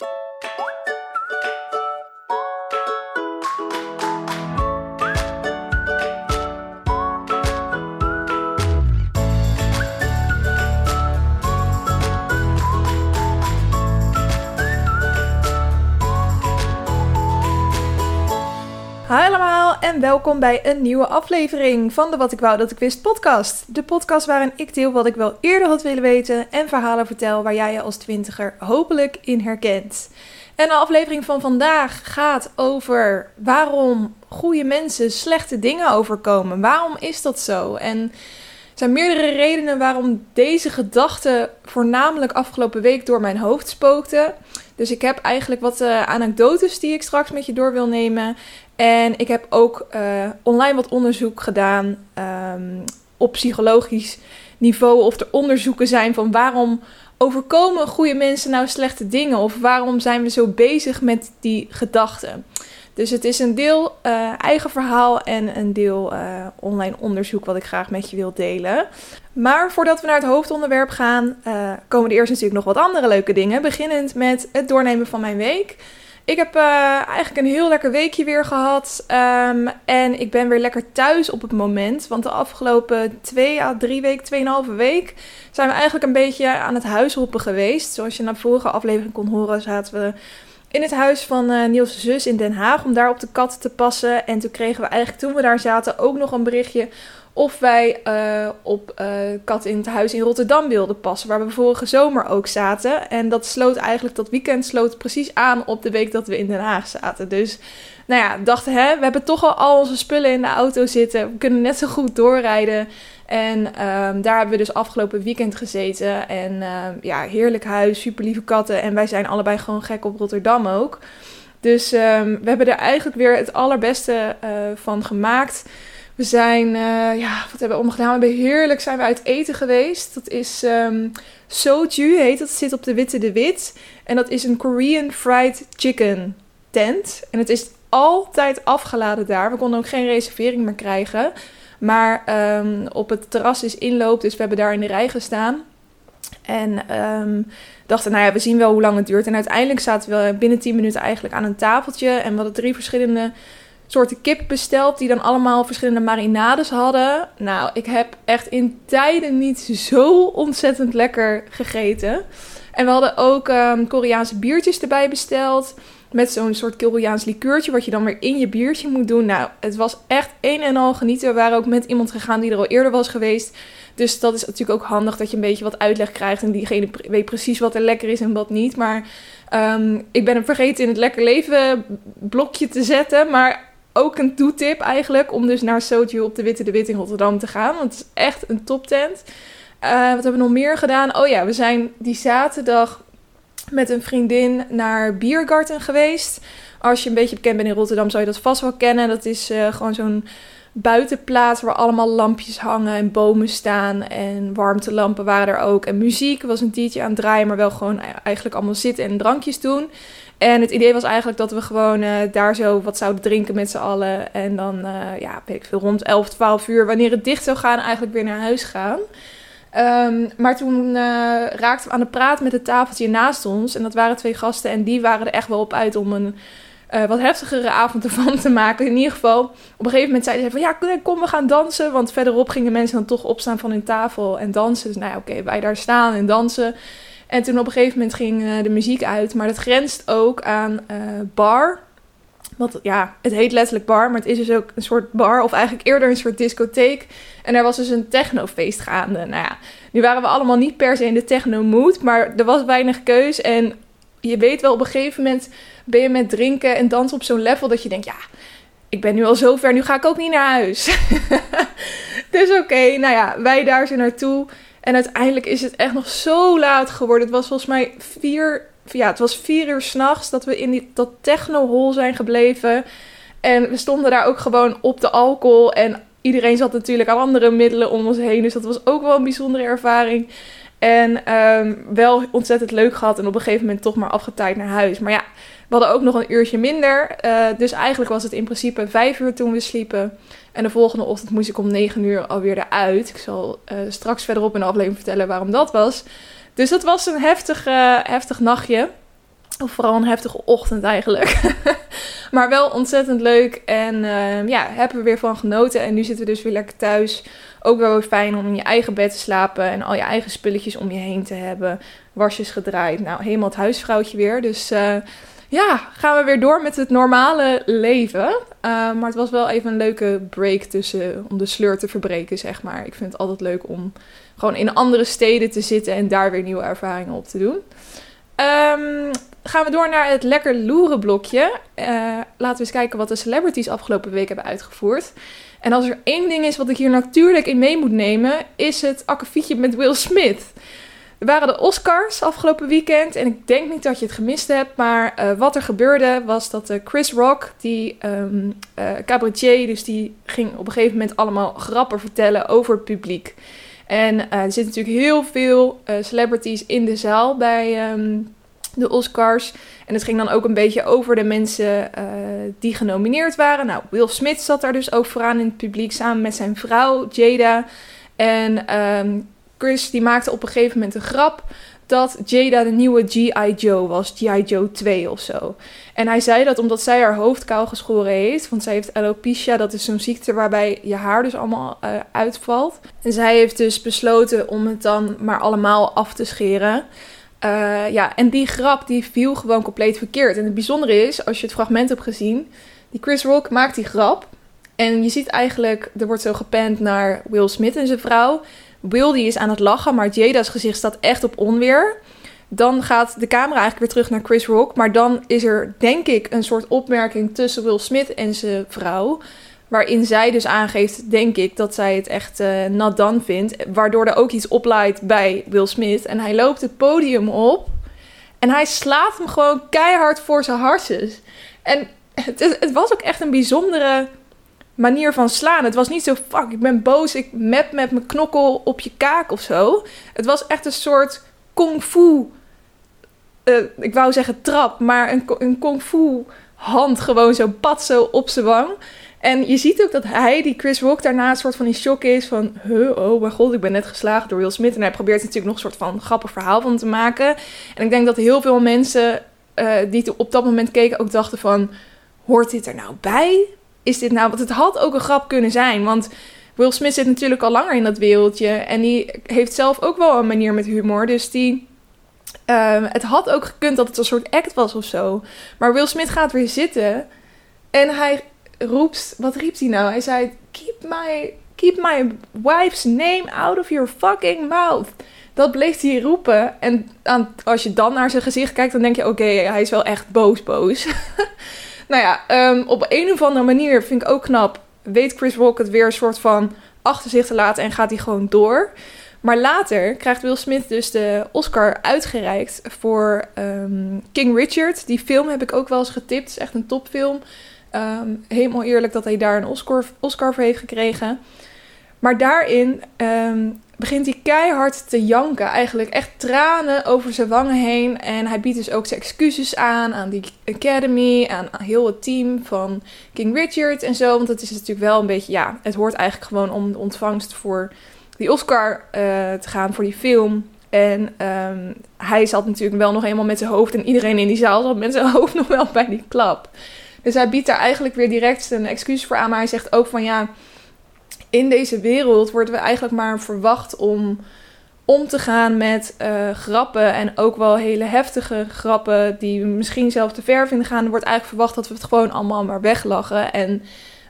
you welkom bij een nieuwe aflevering van de Wat ik wou dat ik wist podcast. De podcast waarin ik deel wat ik wel eerder had willen weten en verhalen vertel waar jij je als twintiger hopelijk in herkent. En de aflevering van vandaag gaat over waarom goede mensen slechte dingen overkomen. Waarom is dat zo? En er zijn meerdere redenen waarom deze gedachte voornamelijk afgelopen week door mijn hoofd spookte. Dus ik heb eigenlijk wat uh, anekdotes die ik straks met je door wil nemen. En ik heb ook uh, online wat onderzoek gedaan um, op psychologisch niveau. Of er onderzoeken zijn van waarom overkomen goede mensen nou slechte dingen? Of waarom zijn we zo bezig met die gedachten? Dus het is een deel uh, eigen verhaal en een deel uh, online onderzoek wat ik graag met je wil delen. Maar voordat we naar het hoofdonderwerp gaan, komen er eerst natuurlijk nog wat andere leuke dingen. Beginnend met het doornemen van mijn week. Ik heb uh, eigenlijk een heel lekker weekje weer gehad. Um, en ik ben weer lekker thuis op het moment. Want de afgelopen twee à drie weken, tweeënhalve week, zijn we eigenlijk een beetje aan het huishoppen geweest. Zoals je naar de vorige aflevering kon horen, zaten we in het huis van uh, Niels' zus in Den Haag om daar op de kat te passen. En toen kregen we eigenlijk toen we daar zaten ook nog een berichtje of wij uh, op uh, kat in het huis in Rotterdam wilden passen, waar we vorige zomer ook zaten. En dat sloot eigenlijk, dat weekend sloot precies aan op de week dat we in Den Haag zaten. Dus, nou ja, dachten, hè, we hebben toch al al onze spullen in de auto zitten. We kunnen net zo goed doorrijden. En um, daar hebben we dus afgelopen weekend gezeten. En uh, ja, heerlijk huis, super lieve katten. En wij zijn allebei gewoon gek op Rotterdam ook. Dus um, we hebben er eigenlijk weer het allerbeste van gemaakt. We zijn, uh, ja, wat hebben we allemaal gedaan? We hebben heerlijk zijn we uit eten geweest. Dat is um, Soju, heet dat. zit op de Witte de Wit. En dat is een Korean fried chicken tent. En het is altijd afgeladen daar. We konden ook geen reservering meer krijgen. Maar um, op het terras is inloop, dus we hebben daar in de rij gestaan. En um, dachten, nou ja, we zien wel hoe lang het duurt. En uiteindelijk zaten we binnen 10 minuten eigenlijk aan een tafeltje. En we hadden drie verschillende soorten kip besteld die dan allemaal verschillende marinades hadden. Nou, ik heb echt in tijden niet zo ontzettend lekker gegeten. En we hadden ook um, Koreaanse biertjes erbij besteld. Met zo'n soort Koreaans likeurtje, wat je dan weer in je biertje moet doen. Nou, het was echt een en al genieten. We waren ook met iemand gegaan die er al eerder was geweest. Dus dat is natuurlijk ook handig dat je een beetje wat uitleg krijgt. En diegene weet precies wat er lekker is en wat niet. Maar um, ik ben hem vergeten in het lekker leven blokje te zetten. Maar ook een toetip eigenlijk om dus naar Soju op de Witte de Wit in Rotterdam te gaan. Want het is echt een toptent. Uh, wat hebben we nog meer gedaan? Oh ja, we zijn die zaterdag met een vriendin naar Biergarten geweest. Als je een beetje bekend bent in Rotterdam, zou je dat vast wel kennen. Dat is uh, gewoon zo'n buitenplaats waar allemaal lampjes hangen en bomen staan. En warmtelampen waren er ook. En muziek was een DJ aan het draaien, maar wel gewoon eigenlijk allemaal zitten en drankjes doen. En het idee was eigenlijk dat we gewoon uh, daar zo wat zouden drinken met z'n allen. En dan, uh, ja, weet ik veel, rond 11, 12 uur, wanneer het dicht zou gaan, eigenlijk weer naar huis gaan. Um, maar toen uh, raakten we aan de praat met het tafeltje naast ons. En dat waren twee gasten. En die waren er echt wel op uit om een wat heftigere avond ervan te maken. In ieder geval, op een gegeven moment zeiden ze van... Ja, kom, we gaan dansen. Want verderop gingen mensen dan toch opstaan van hun tafel en dansen. Dus nou ja, oké, wij daar staan en dansen. En toen op een gegeven moment ging uh, de muziek uit. Maar dat grenst ook aan uh, bar. Want ja, het heet letterlijk bar, maar het is dus ook een soort bar. Of eigenlijk eerder een soort discotheek. En er was dus een technofeest gaande. Nou ja, nu waren we allemaal niet per se in de techno-mood. Maar er was weinig keus. En je weet wel, op een gegeven moment ben je met drinken en dansen op zo'n level dat je denkt... Ja, ik ben nu al zover, nu ga ik ook niet naar huis. dus oké, nou ja, wij daar zo naartoe. En uiteindelijk is het echt nog zo laat geworden. Het was volgens mij vier, ja, het was vier uur s'nachts dat we in die, dat techno-hol zijn gebleven. En we stonden daar ook gewoon op de alcohol. En iedereen zat natuurlijk aan andere middelen om ons heen. Dus dat was ook wel een bijzondere ervaring. En um, wel ontzettend leuk gehad. En op een gegeven moment toch maar afgetijd naar huis. Maar ja, we hadden ook nog een uurtje minder. Uh, dus eigenlijk was het in principe vijf uur toen we sliepen. En de volgende ochtend moest ik om 9 uur alweer eruit. Ik zal uh, straks verderop in de aflevering vertellen waarom dat was. Dus dat was een heftig, uh, heftig nachtje. Of vooral een heftige ochtend eigenlijk. maar wel ontzettend leuk. En ja, hebben we weer van genoten. En nu zitten we dus weer lekker thuis. Ook wel fijn om in je eigen bed te slapen. En al je eigen spulletjes om je heen te hebben. Wasjes gedraaid. Nou, helemaal het huisvrouwtje weer. Dus ja, gaan we weer door met het normale leven. Uh, maar het was wel even een leuke break tussen om de sleur te verbreken, zeg maar. Ik vind het altijd leuk om gewoon in andere steden te zitten en daar weer nieuwe ervaringen op te doen. Um, gaan we door naar het lekker loeren blokje. Uh, laten we eens kijken wat de celebrities afgelopen week hebben uitgevoerd. En als er één ding is wat ik hier natuurlijk in mee moet nemen, is het akkefietje met Will Smith. Er waren de Oscars afgelopen weekend en ik denk niet dat je het gemist hebt, maar uh, wat er gebeurde was dat uh, Chris Rock, die um, cabaretier, dus die ging op een gegeven moment allemaal grappen vertellen over het publiek. En er zitten natuurlijk heel veel celebrities in de zaal bij um, de Oscars. En het ging dan ook een beetje over de mensen die genomineerd waren. Nou, Will Smith zat daar dus ook vooraan in het publiek samen met zijn vrouw Jada. En um, Chris die maakte op een gegeven moment een grap dat Jada de nieuwe G.I. Joe was. G.I. Joe 2 of zo. En hij zei dat omdat zij haar hoofd kaal geschoren heeft. Want zij heeft alopecia. Dat is zo'n ziekte waarbij je haar dus allemaal uh, uitvalt. En zij heeft dus besloten om het dan maar allemaal af te scheren. Uh, ja, en die grap die viel gewoon compleet verkeerd. En het bijzondere is, als je het fragment hebt gezien, die Chris Rock maakt die grap. En je ziet eigenlijk, er wordt zo gepand naar Will Smith en zijn vrouw. Will die is aan het lachen, maar Jada's gezicht staat echt op onweer. Dan gaat de camera eigenlijk weer terug naar Chris Rock. Maar dan is er, denk ik, een soort opmerking tussen Will Smith en zijn vrouw. Waarin zij dus aangeeft, denk ik, dat zij het echt uh, nat dan vindt. Waardoor er ook iets opleidt bij Will Smith. En hij loopt het podium op. En hij slaat hem gewoon keihard voor zijn hartjes. En het, het, was ook echt een bijzondere manier van slaan. Het was niet zo, fuck, ik ben boos, ik mep met mijn knokkel op je kaak of zo. Het was echt een soort kung fu. Uh, ik wou zeggen trap, maar een, een kung fu hand gewoon zo pat zo op zijn wang. En je ziet ook dat hij, die Chris Rock, daarna een soort van in shock is van... Huh, oh mijn god, ik ben net geslagen door Will Smith. En hij probeert natuurlijk nog een soort van grappig verhaal van te maken. En ik denk dat heel veel mensen uh, die op dat moment keken ook dachten van... Hoort dit er nou bij? Is dit nou... Want het had ook een grap kunnen zijn, want... Will Smith zit natuurlijk al langer in dat wereldje. En die heeft zelf ook wel een manier met humor. Dus die... Uh, het had ook gekund dat het een soort act was of zo. Maar Will Smith gaat weer zitten... En hij roept, wat riep hij nou? Hij zei: Keep my, keep my wife's name out of your fucking mouth. Dat bleef hij roepen. En als je dan naar zijn gezicht kijkt, dan denk je: Oké, hij is wel echt boos, boos. nou ja, um, op een of andere manier vind ik ook knap. Weet Chris Rock het weer een soort van achter zich te laten en gaat hij gewoon door. Maar later krijgt Will Smith dus de Oscar uitgereikt voor um, King Richard. Die film heb ik ook wel eens getipt. Het is echt een topfilm. Um, helemaal eerlijk dat hij daar een Oscar, Oscar voor heeft gekregen. Maar daarin begint hij keihard te janken. Eigenlijk echt tranen over zijn wangen heen. En hij biedt dus ook zijn excuses aan aan die Academy, aan heel het team van King Richard en zo. Want het is natuurlijk wel een beetje, ja, het hoort eigenlijk gewoon om de ontvangst voor die Oscar uh, te gaan voor die film. En um, hij zat natuurlijk wel nog eenmaal met zijn hoofd. En iedereen in die zaal zat met zijn hoofd nog wel bij die klap. Dus hij biedt daar eigenlijk weer direct een excuus voor aan. Maar hij zegt ook van ja, in deze wereld worden we eigenlijk maar verwacht om om te gaan met uh, grappen. En ook wel hele heftige grappen die misschien zelf te ver vinden gaan. Er wordt eigenlijk verwacht dat we het gewoon allemaal maar weglachen. En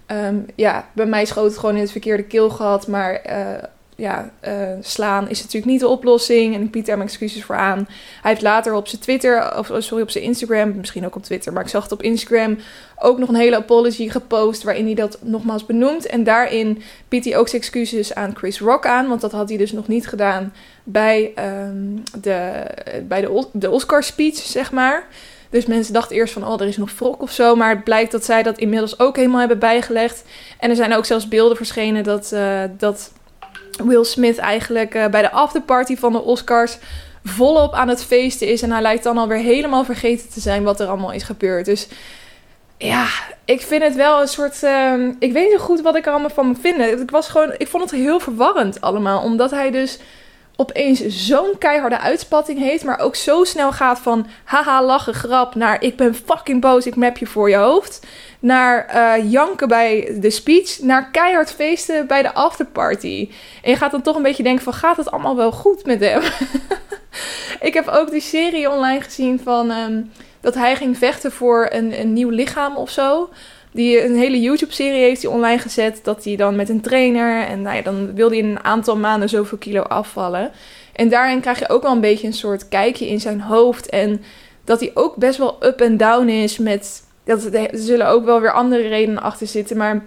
um, ja, bij mij schoot het gewoon in het verkeerde keel gehad. Maar uh, ja, uh, slaan is natuurlijk niet de oplossing. En ik bied daar mijn excuses voor aan. Hij heeft later op zijn Twitter, of sorry, op zijn Instagram, misschien ook op Twitter, maar ik zag het op Instagram ook nog een hele apology gepost. Waarin hij dat nogmaals benoemt. En daarin biedt hij ook zijn excuses aan Chris Rock aan. Want dat had hij dus nog niet gedaan bij, um, de, bij de, de Oscar speech, zeg maar. Dus mensen dachten eerst van, oh, er is nog wrok of zo. Maar het blijkt dat zij dat inmiddels ook helemaal hebben bijgelegd. En er zijn ook zelfs beelden verschenen dat, uh, dat Will Smith eigenlijk uh, bij de afterparty van de Oscars volop aan het feesten is. En hij lijkt dan alweer helemaal vergeten te zijn wat er allemaal is gebeurd. Dus ja, ik vind het wel een soort. Uh, ik weet niet goed wat ik er allemaal van moet vinden. Ik, was gewoon, ik vond het heel verwarrend allemaal. Omdat hij dus opeens zo'n keiharde uitspatting heeft, maar ook zo snel gaat van haha lachen grap naar ik ben fucking boos, ik map je voor je hoofd, naar uh, janken bij de speech, naar keihard feesten bij de afterparty. En je gaat dan toch een beetje denken van gaat het allemaal wel goed met hem? ik heb ook die serie online gezien van um, dat hij ging vechten voor een, een nieuw lichaam of zo. Die een hele YouTube-serie heeft hij online gezet. Dat hij dan met een trainer. En nou ja, dan wil hij in een aantal maanden zoveel kilo afvallen. En daarin krijg je ook wel een beetje een soort kijkje in zijn hoofd. En dat hij ook best wel up en down is. Met. Dat, er zullen ook wel weer andere redenen achter zitten. Maar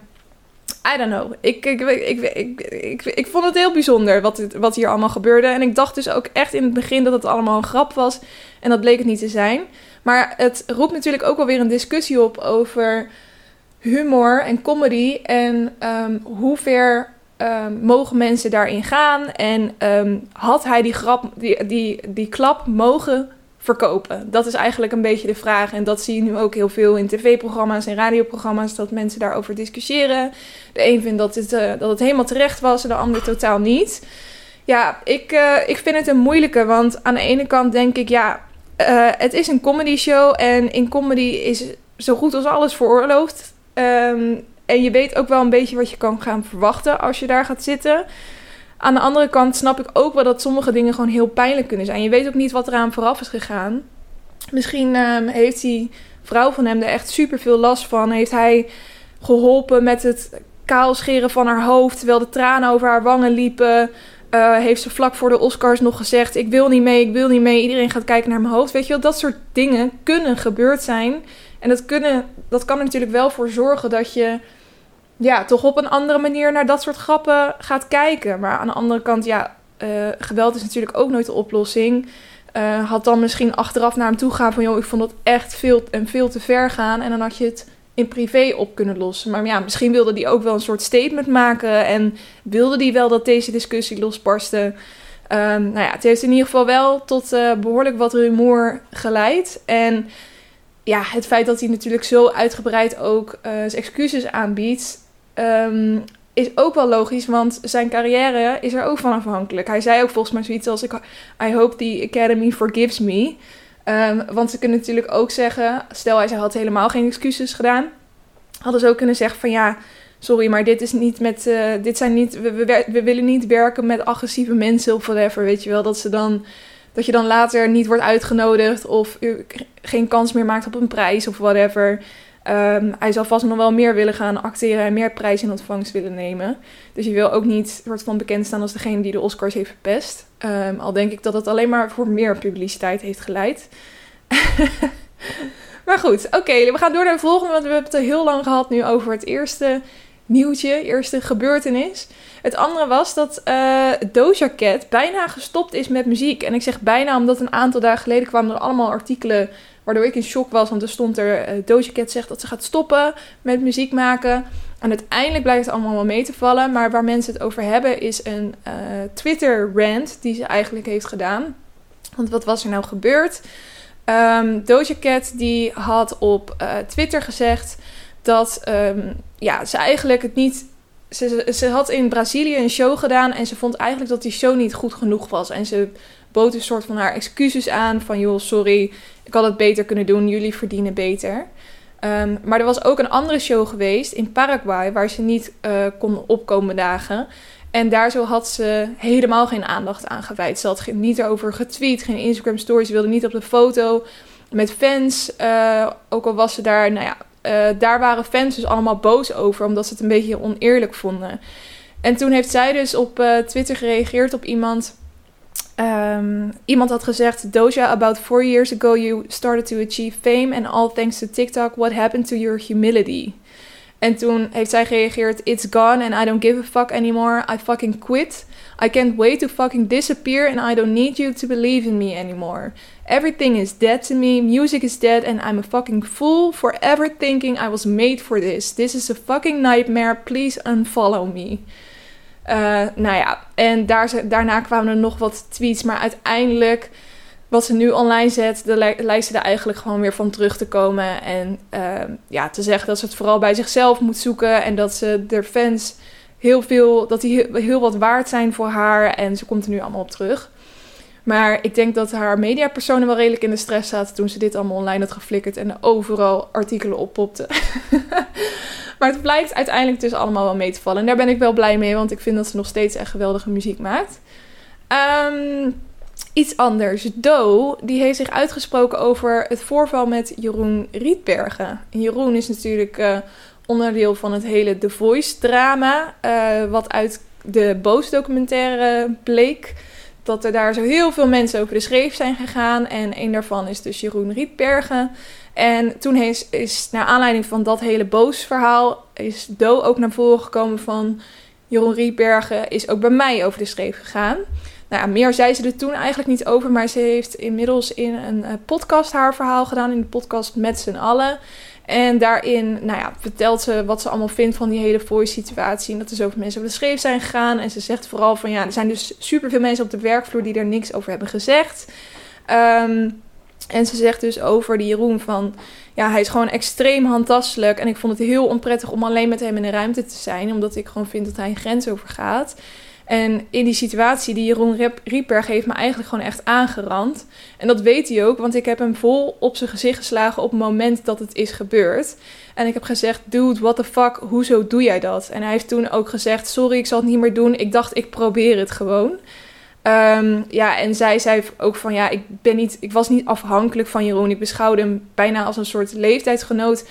I don't know. Ik, ik, ik, ik, vond het heel bijzonder wat, wat hier allemaal gebeurde. En ik dacht dus ook echt in het begin dat het allemaal een grap was. En dat bleek het niet te zijn. Maar het roept natuurlijk ook wel weer een discussie op over humor en comedy en um, hoe ver um, mogen mensen daarin gaan en um, had hij die, grap, die, die, die klap mogen verkopen? Dat is eigenlijk een beetje de vraag en dat zie je nu ook heel veel in tv-programma's en radioprogramma's dat mensen daarover discussiëren. De een vindt dat het, uh, dat het helemaal terecht was en de ander totaal niet. Ja, ik, uh, ik vind het een moeilijke, want aan de ene kant denk ik, ja, uh, het is een comedy show en in comedy is zo goed als alles veroorloofd. Um, en je weet ook wel een beetje wat je kan gaan verwachten als je daar gaat zitten. Aan de andere kant snap ik ook wel dat sommige dingen gewoon heel pijnlijk kunnen zijn. Je weet ook niet wat eraan vooraf is gegaan. Misschien um, heeft die vrouw van hem er echt super veel last van. Heeft hij geholpen met het kaalscheren van haar hoofd terwijl de tranen over haar wangen liepen. Uh, heeft ze vlak voor de Oscars nog gezegd: Ik wil niet mee, ik wil niet mee. Iedereen gaat kijken naar mijn hoofd. Weet je wel, dat soort dingen kunnen gebeurd zijn. En dat, kunnen, dat kan er natuurlijk wel voor zorgen dat je ja, toch op een andere manier naar dat soort grappen gaat kijken. Maar aan de andere kant, ja, uh, geweld is natuurlijk ook nooit de oplossing. Uh, had dan misschien achteraf naar hem toe gaan van... joh, ik vond dat echt veel en veel te ver gaan. En dan had je het in privé op kunnen lossen. Maar ja, misschien wilde hij ook wel een soort statement maken... en wilde hij wel dat deze discussie losbarstte... Um, nou ja, het heeft in ieder geval wel tot uh, behoorlijk wat rumoer geleid. En ja, het feit dat hij natuurlijk zo uitgebreid ook uh, zijn excuses aanbiedt, um, is ook wel logisch, want zijn carrière is er ook van afhankelijk. Hij zei ook volgens mij zoiets als: I hope the Academy forgives me. Um, want ze kunnen natuurlijk ook zeggen, stel hij had helemaal geen excuses gedaan, hadden ze ook kunnen zeggen van ja, sorry, maar dit is niet met, uh, dit zijn niet, we, we, we willen niet werken met agressieve mensen of whatever, weet je wel, dat ze dan dat je dan later niet wordt uitgenodigd of geen kans meer maakt op een prijs of whatever. Um, hij zal vast nog wel meer willen gaan acteren en meer prijs in ontvangst willen nemen. Dus je wil ook niet wordt van bekend staan als degene die de Oscars heeft verpest. Um, al denk ik dat het alleen maar voor meer publiciteit heeft geleid. maar goed, oké, we gaan door naar de volgende, want we hebben het heel lang gehad nu over het eerste nieuwtje, eerste gebeurtenis. Het andere was dat uh, Doja Cat bijna gestopt is met muziek. En ik zeg bijna omdat een aantal dagen geleden kwamen er allemaal artikelen waardoor ik in shock was. Want er stond er, uh, Doja Cat zegt dat ze gaat stoppen met muziek maken. En uiteindelijk blijkt het allemaal wel mee te vallen. Maar waar mensen het over hebben is een uh, Twitter-rant die ze eigenlijk heeft gedaan. Want wat was er nou gebeurd? Um, Doja Cat die had op Twitter gezegd dat um, ja, ze eigenlijk het niet. Ze, ze had in Brazilië een show gedaan en ze vond eigenlijk dat die show niet goed genoeg was. En ze bood een soort van haar excuses aan van joh, sorry, ik had het beter kunnen doen, jullie verdienen beter. Um, maar er was ook een andere show geweest in Paraguay waar ze niet uh, kon opkomen dagen. En daar zo had ze helemaal geen aandacht aan gewijd. Ze had niet erover getweet, geen Instagram stories, ze wilde niet op de foto met fans. Uh, ook al was ze daar, nou ja, uh, daar waren fans dus allemaal boos over, omdat ze het een beetje oneerlijk vonden. En toen heeft zij dus op uh, Twitter gereageerd op iemand. Um, iemand had gezegd: Doja, about four years ago you started to achieve fame, and all thanks to TikTok, what happened to your humility? En toen heeft zij gereageerd: It's gone and I don't give a fuck anymore. I fucking quit. I can't wait to fucking disappear and I don't need you to believe in me anymore. Everything is dead to me, music is dead and I'm a fucking fool forever thinking I was made for this. This is a fucking nightmare, please unfollow me. Uh, nou ja, en daar, daarna kwamen er nog wat tweets, maar uiteindelijk wat ze nu online zet, de lijkt ze er eigenlijk gewoon weer van terug te komen. En uh, ja, te zeggen dat ze het vooral bij zichzelf moet zoeken en dat ze de fans heel veel, dat die heel wat waard zijn voor haar. En ze komt er nu allemaal op terug. Maar ik denk dat haar mediapersonen wel redelijk in de stress zaten toen ze dit allemaal online had geflikkerd en er overal artikelen oppopten. maar het blijkt uiteindelijk dus allemaal wel mee te vallen. En daar ben ik wel blij mee, want ik vind dat ze nog steeds echt geweldige muziek maakt. Ehm, iets anders. Do, die heeft zich uitgesproken over het voorval met Jeroen Rietbergen. Jeroen is natuurlijk uh, onderdeel van het hele The Voice drama, uh, wat uit de Boos documentaire bleek dat er daar zo heel veel mensen over de schreef zijn gegaan. En een daarvan is dus Jeroen Rietbergen. En toen is, is naar aanleiding van dat hele boos verhaal... is Do ook naar voren gekomen van... Jeroen Rietbergen is ook bij mij over de schreef gegaan. Nou ja, meer zei ze er toen eigenlijk niet over. Maar ze heeft inmiddels in een eh, podcast haar verhaal gedaan. In de podcast Met z'n allen. En daarin nou ja, vertelt ze wat ze allemaal vindt van die hele voice situatie. En dat er zoveel mensen op de schreef zijn gegaan. En ze zegt vooral van ja, er zijn dus superveel mensen op de werkvloer die er niks over hebben gezegd. Ehm, en ze zegt dus over die Jeroen van ja, hij is gewoon extreem handtastelijk. En ik vond het heel onprettig om alleen met hem in de ruimte te zijn. Omdat ik gewoon vind dat hij een grens overgaat. En in die situatie, die Jeroen Rieper heeft me eigenlijk gewoon echt aangerand. En dat weet hij ook, want ik heb hem vol op zijn gezicht geslagen op het moment dat het is gebeurd. En ik heb gezegd, dude, what the fuck, hoezo doe jij dat? En hij heeft toen ook gezegd, sorry, ik zal het niet meer doen. Ik dacht, ik probeer het gewoon. Um, ja, en zij zei ook van, ja, ik, ben niet, ik was niet afhankelijk van Jeroen. Ik beschouwde hem bijna als een soort leeftijdsgenoot.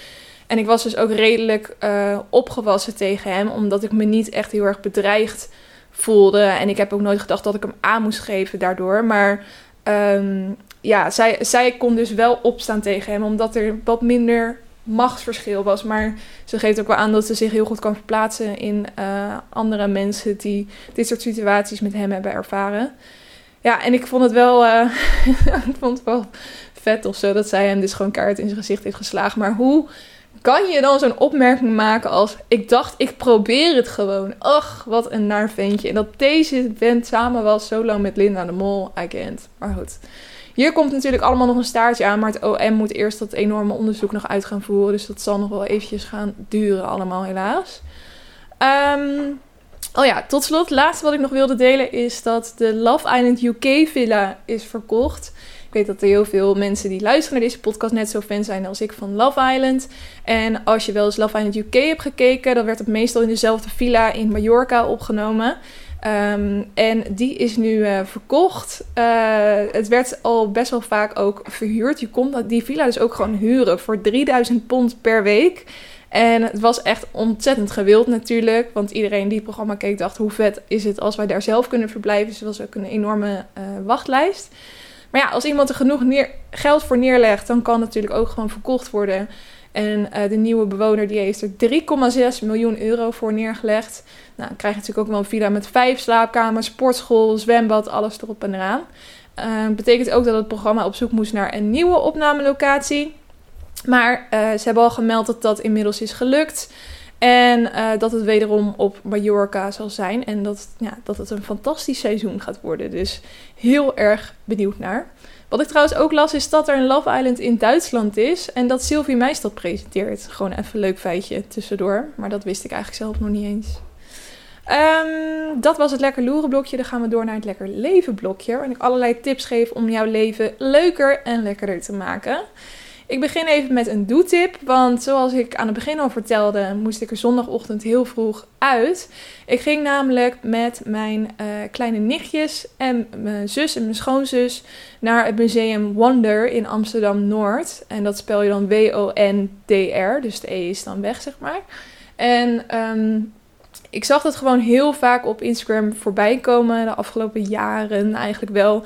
En ik was dus ook redelijk uh, opgewassen tegen hem, omdat ik me niet echt heel erg bedreigd voelde. En ik heb ook nooit gedacht dat ik hem aan moest geven daardoor. Maar um, ja, zij, zij kon dus wel opstaan tegen hem, omdat er wat minder machtsverschil was. Maar ze geeft ook wel aan dat ze zich heel goed kan verplaatsen in uh, andere mensen die dit soort situaties met hem hebben ervaren. Ja, en ik vond het wel, uh, ik vond het wel vet of zo dat zij hem dus gewoon kaart in zijn gezicht heeft geslagen. Maar hoe kan je dan zo'n opmerking maken als... Ik dacht, ik probeer het gewoon. Ach, wat een naar ventje. En dat deze vent samen was zo lang met Linda de Mol. I can't. Maar goed. Hier komt natuurlijk allemaal nog een staartje aan. Maar het OM moet eerst dat enorme onderzoek nog uit gaan voeren. Dus dat zal nog wel eventjes gaan duren allemaal helaas. Um, oh ja, tot slot. Laatste wat ik nog wilde delen is dat de Love Island UK villa is verkocht. Ik weet dat er heel veel mensen die luisteren naar deze podcast net zo fan zijn als ik van Love Island. En als je wel eens Love Island UK hebt gekeken, dan werd het meestal in dezelfde villa in Mallorca opgenomen. Um, en die is nu uh, verkocht. Uh, het werd al best wel vaak ook verhuurd. Je kon die villa dus ook gewoon huren voor 3000 pond per week. En het was echt ontzettend gewild natuurlijk. Want iedereen die het programma keek dacht... hoe vet is het als wij daar zelf kunnen verblijven. Dus het was ook een enorme uh, wachtlijst. Maar ja, als iemand er genoeg neer, geld voor neerlegt, dan kan het natuurlijk ook gewoon verkocht worden. En uh, de nieuwe bewoner die heeft er 3,6 miljoen euro voor neergelegd. Nou, dan krijg je natuurlijk ook wel een villa met vijf slaapkamers, sportschool, zwembad, alles erop en eraan. Uh, betekent ook dat het programma op zoek moest naar een nieuwe opnamelocatie. Maar uh, ze hebben al gemeld dat dat inmiddels is gelukt. En uh, dat het wederom op Mallorca zal zijn. En dat, ja, dat het een fantastisch seizoen gaat worden. Dus heel erg benieuwd naar. Wat ik trouwens ook las, is dat er een Love Island in Duitsland is. En dat Sylvie Meis dat presenteert. Gewoon even een leuk feitje tussendoor. Maar dat wist ik eigenlijk zelf nog niet eens. Um, dat was het lekker loeren blokje. Dan gaan we door naar het lekker leven blokje. Waarin ik allerlei tips geef om jouw leven leuker en lekkerder te maken. Ik begin even met een doetip, want zoals ik aan het begin al vertelde, moest ik er zondagochtend heel vroeg uit. Ik ging namelijk met mijn uh, kleine nichtjes en mijn zus en mijn schoonzus naar het museum Wonder in Amsterdam Noord. En dat spel je dan W-O-N-D-R, dus de E is dan weg, zeg maar. En um, ik zag dat gewoon heel vaak op Instagram voorbij komen de afgelopen jaren eigenlijk wel.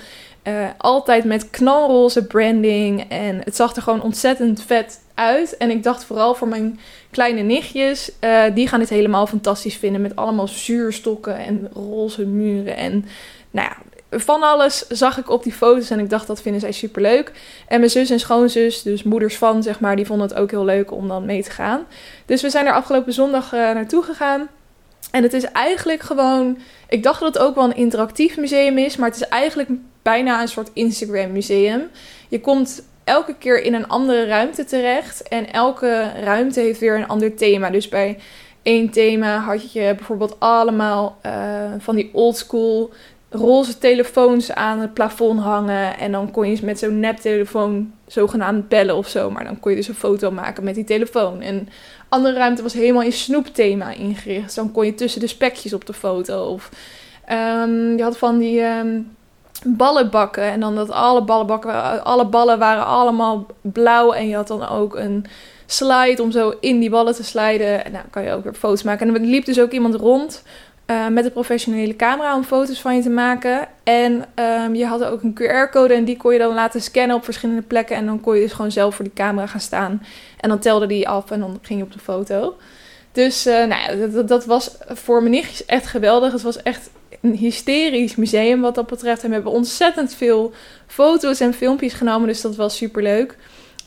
Uh, altijd met knalroze branding. En het zag er gewoon ontzettend vet uit. En ik dacht vooral voor mijn kleine nichtjes. Uh, die gaan dit helemaal fantastisch vinden. Met allemaal zuurstokken en roze muren. En nou ja, van alles zag ik op die foto's. En ik dacht dat vinden zij super leuk. En mijn zus en schoonzus, dus moeders van zeg maar, die vonden het ook heel leuk om dan mee te gaan. Dus we zijn er afgelopen zondag uh, naartoe gegaan. En het is eigenlijk gewoon. Ik dacht dat het ook wel een interactief museum is. Maar het is eigenlijk bijna een soort Instagram museum. Je komt elke keer in een andere ruimte terecht. En elke ruimte heeft weer een ander thema. Dus bij één thema had je bijvoorbeeld allemaal van die oldschool roze telefoons aan het plafond hangen. En dan kon je met zo'n neptelefoon zogenaamd bellen of zo. Maar dan kon je dus een foto maken met die telefoon. En andere ruimte was helemaal in snoepthema ingericht. Dus dan kon je tussen de spekjes op de foto. Of um, je had van die um, ballenbakken. En dan dat alle ballenbakken, alle ballen waren allemaal blauw. En je had dan ook een slide om zo in die ballen te sliden. En nou kan je ook weer foto's maken. En er liep dus ook iemand rond uh, met een professionele camera om foto's van je te maken. En um, je had ook een QR-code en die kon je dan laten scannen op verschillende plekken. En dan kon je dus gewoon zelf voor die camera gaan staan. En dan telde die af en dan ging je op de foto. Dus uh, nou ja, dat, dat, was voor mijn nichtjes echt geweldig. Het was echt een hysterisch museum wat dat betreft. En we hebben ontzettend veel foto's en filmpjes genomen, dus dat was super leuk.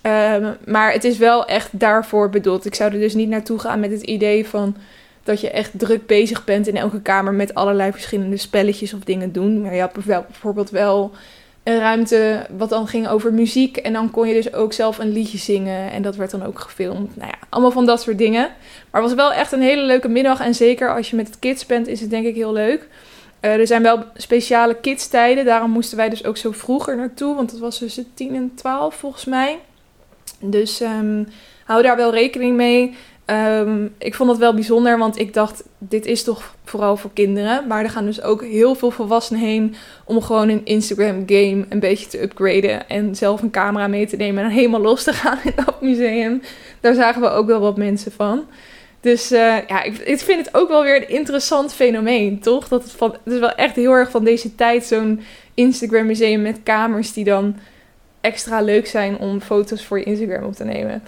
Um, maar het is wel echt daarvoor bedoeld. Ik zou er dus niet naartoe gaan met het idee van dat je echt druk bezig bent in elke kamer met allerlei verschillende spelletjes of dingen doen. Maar je had bijvoorbeeld wel een ruimte wat dan ging over muziek. En dan kon je dus ook zelf een liedje zingen. En dat werd dan ook gefilmd. Nou ja, allemaal van dat soort dingen. Maar het was wel echt een hele leuke middag. En zeker als je met het kids bent, is het denk ik heel leuk. Uh, er zijn wel speciale kidstijden. Daarom moesten wij dus ook zo vroeger naartoe. Want het was tussen 10 en 12 volgens mij. Dus um, hou daar wel rekening mee. Um, ik vond dat wel bijzonder, want ik dacht, dit is toch vooral voor kinderen. Maar er gaan dus ook heel veel volwassenen heen om gewoon een Instagram game een beetje te upgraden. En zelf een camera mee te nemen en helemaal los te gaan in dat museum. Daar zagen we ook wel wat mensen van. Dus uh, ja, ik, ik, vind het ook wel weer een interessant fenomeen, toch? Dat het, van, het is wel echt heel erg van deze tijd, zo'n Instagram museum met kamers die dan extra leuk zijn om foto's voor je Instagram op te nemen.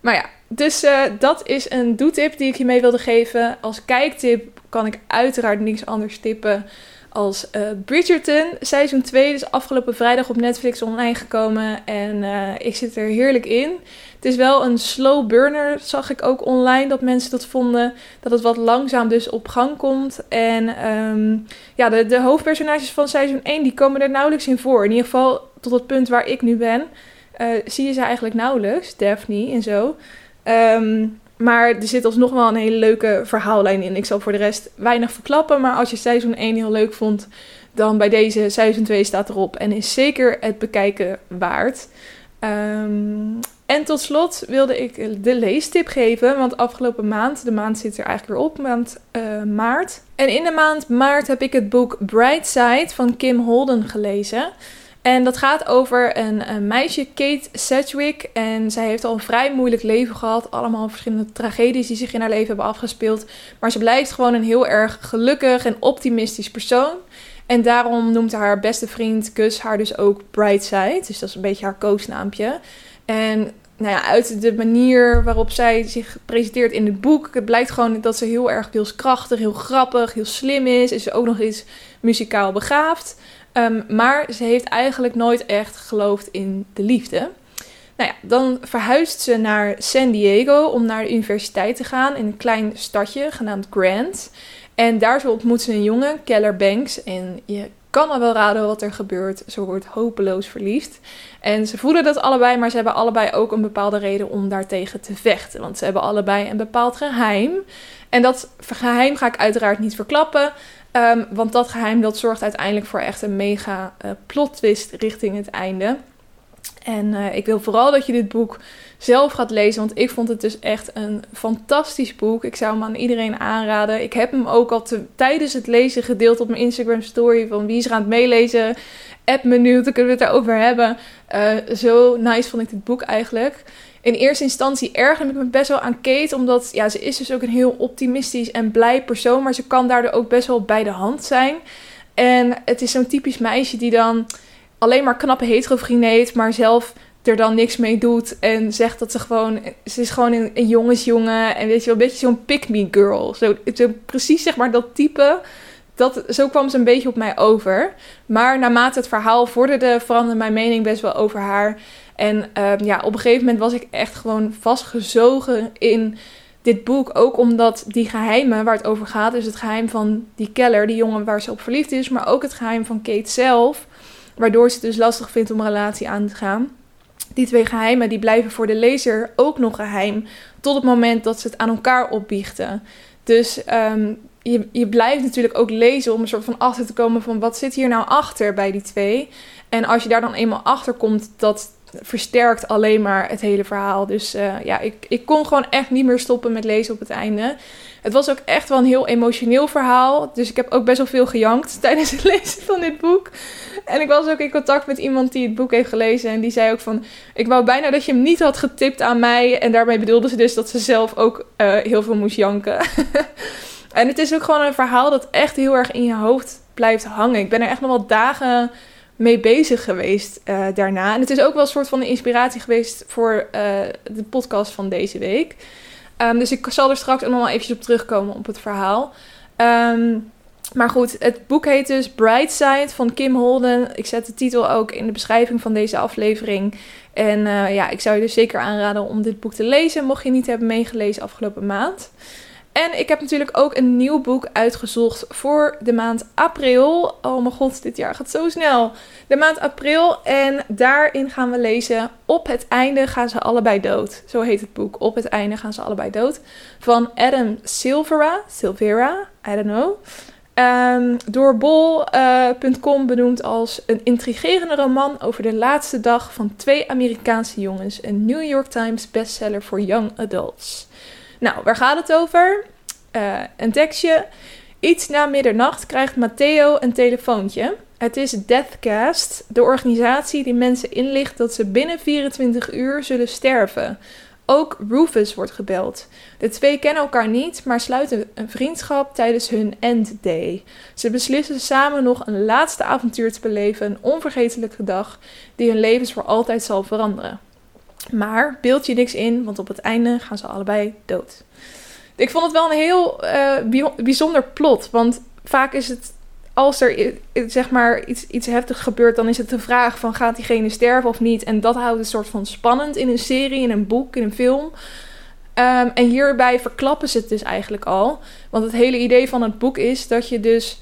Maar ja, dus uh, dat is een doetip die ik je mee wilde geven. Als kijktip kan ik uiteraard niks anders tippen als uh, Bridgerton. Seizoen 2 is afgelopen vrijdag op Netflix online gekomen. En uh, ik zit er heerlijk in. Het is wel een slow burner, zag ik ook online dat mensen dat vonden. Dat het wat langzaam dus op gang komt. En um, ja, de, de hoofdpersonages van seizoen 1 die komen er nauwelijks in voor. In ieder geval tot het punt waar ik nu ben. Uh, zie je ze eigenlijk nauwelijks, Daphne en zo. Um, maar er zit alsnog wel een hele leuke verhaallijn in. Ik zal voor de rest weinig verklappen. Maar als je seizoen 1 heel leuk vond, dan bij deze seizoen 2 staat erop. En is zeker het bekijken waard. Um, en tot slot wilde ik de leestip geven. Want afgelopen maand, de maand zit er eigenlijk weer op, maand uh, maart. En in de maand maart heb ik het boek Brightside van Kim Holden gelezen. En dat gaat over een, een, meisje, Kate Sedgwick. En zij heeft al een vrij moeilijk leven gehad. Allemaal verschillende tragedies die zich in haar leven hebben afgespeeld. Maar ze blijft gewoon een heel erg gelukkig en optimistisch persoon. En daarom noemt haar beste vriend Gus haar dus ook Brightside. Dus dat is een beetje haar koosnaampje. En nou ja, uit de manier waarop zij zich presenteert in het boek, het blijkt gewoon dat ze heel erg wilskrachtig, heel grappig, heel slim is. Is ze ook nog eens muzikaal begaafd. Um, maar ze heeft eigenlijk nooit echt geloofd in de liefde. Nou ja, dan verhuist ze naar San Diego om naar de universiteit te gaan in een klein stadje genaamd Grant. En daar ontmoet ze een jongen, Keller Banks. En je kan al wel raden wat er gebeurt. Ze wordt hopeloos verliefd. En ze voelen dat allebei, maar ze hebben allebei ook een bepaalde reden om daartegen te vechten. Want ze hebben allebei een bepaald geheim. En dat geheim ga ik uiteraard niet verklappen. Um, want dat geheim dat zorgt uiteindelijk voor echt een mega uh, plot twist richting het einde. En uh, ik wil vooral dat je dit boek zelf gaat lezen, want ik vond het dus echt een fantastisch boek. Ik zou hem aan iedereen aanraden. Ik heb hem ook al tijdens het lezen gedeeld op mijn Instagram story van wie is er aan het meelezen. App menu, dan kunnen we het daarover hebben. Uh, zo nice vond ik dit boek eigenlijk in eerste instantie ergerde ik me best wel aan Kate. Omdat ja, ze is dus ook een heel optimistisch en blij persoon. Maar ze kan daardoor ook best wel bij de hand zijn. En het is zo'n typisch meisje die dan alleen maar knappe heeft. Maar zelf er dan niks mee doet. En zegt dat ze gewoon... Ze is gewoon een, een jongensjongen. En weet je wel, een beetje zo'n pick-me girl. Zo, zo, precies zeg maar dat type... Dat, zo kwam ze een beetje op mij over. Maar naarmate het verhaal vorderde, veranderde mijn mening best wel over haar. En ehm, ja, op een gegeven moment was ik echt gewoon vastgezogen in dit boek. Ook omdat die geheimen waar het over gaat, dus het geheim van die Keller, die jongen waar ze op verliefd is, maar ook het geheim van Kate zelf, waardoor ze het dus lastig vindt om een relatie aan te gaan. Die twee geheimen die blijven voor de lezer ook nog geheim tot het moment dat ze het aan elkaar opbiechten. Dus ehm, je, je blijft natuurlijk ook lezen om een soort van achter te komen van wat zit hier nou achter bij die twee. En als je daar dan eenmaal achter komt, dat versterkt alleen maar het hele verhaal. Dus uh, ja, ik, ik kon gewoon echt niet meer stoppen met lezen op het einde. Het was ook echt wel een heel emotioneel verhaal. Dus ik heb ook best wel veel gejankt tijdens het lezen van dit boek. En ik was ook in contact met iemand die het boek heeft gelezen. En die zei ook van... Ik wou bijna dat je hem niet had getipt aan mij. En daarmee bedoelde ze dus dat ze zelf ook uh, heel veel moest janken. en het is ook gewoon een verhaal dat echt heel erg in je hoofd blijft hangen. Ik ben er echt nog wel dagen mee bezig geweest uh, daarna. En het is ook wel een soort van inspiratie geweest voor uh, de podcast van deze week. Um, dus ik zal er straks ook nog wel eventjes op terugkomen op het verhaal. Um, maar goed, het boek heet dus Brightside van Kim Holden. Ik zet de titel ook in de beschrijving van deze aflevering. En uh, ja, ik zou je dus zeker aanraden om dit boek te lezen, mocht je niet hebben meegelezen afgelopen maand. En ik heb natuurlijk ook een nieuw boek uitgezocht voor de maand april. Oh mijn god, dit jaar gaat zo snel. De maand april. En daarin gaan we lezen Op het einde gaan ze allebei dood. Zo heet het boek. Op het einde gaan ze allebei dood. Van Adam Silvera. Silvera, I don't know. Um, door bol.com benoemd als een intrigerende roman over de laatste dag van twee Amerikaanse jongens. Een New York Times bestseller voor young adults. Nou, waar gaat het over? Uh, een tekstje. Iets na middernacht krijgt Matteo een telefoontje. Het is Deathcast, de organisatie die mensen inlicht dat ze binnen 24 uur zullen sterven. Ook Rufus wordt gebeld. De twee kennen elkaar niet, maar sluiten een vriendschap tijdens hun End Day. Ze beslissen samen nog een laatste avontuur te beleven, een onvergetelijke dag die hun levens voor altijd zal veranderen. Maar beeld je niks in, want op het einde gaan ze allebei dood. Ik vond het wel een heel uh, bijzonder plot. Want vaak is het, als er zeg maar iets, iets heftigs gebeurt, dan is het de vraag van gaat diegene sterven of niet. En dat houdt een soort van spannend in een serie, in een boek, in een film. Um, en hierbij verklappen ze het dus eigenlijk al. Want het hele idee van het boek is dat je dus.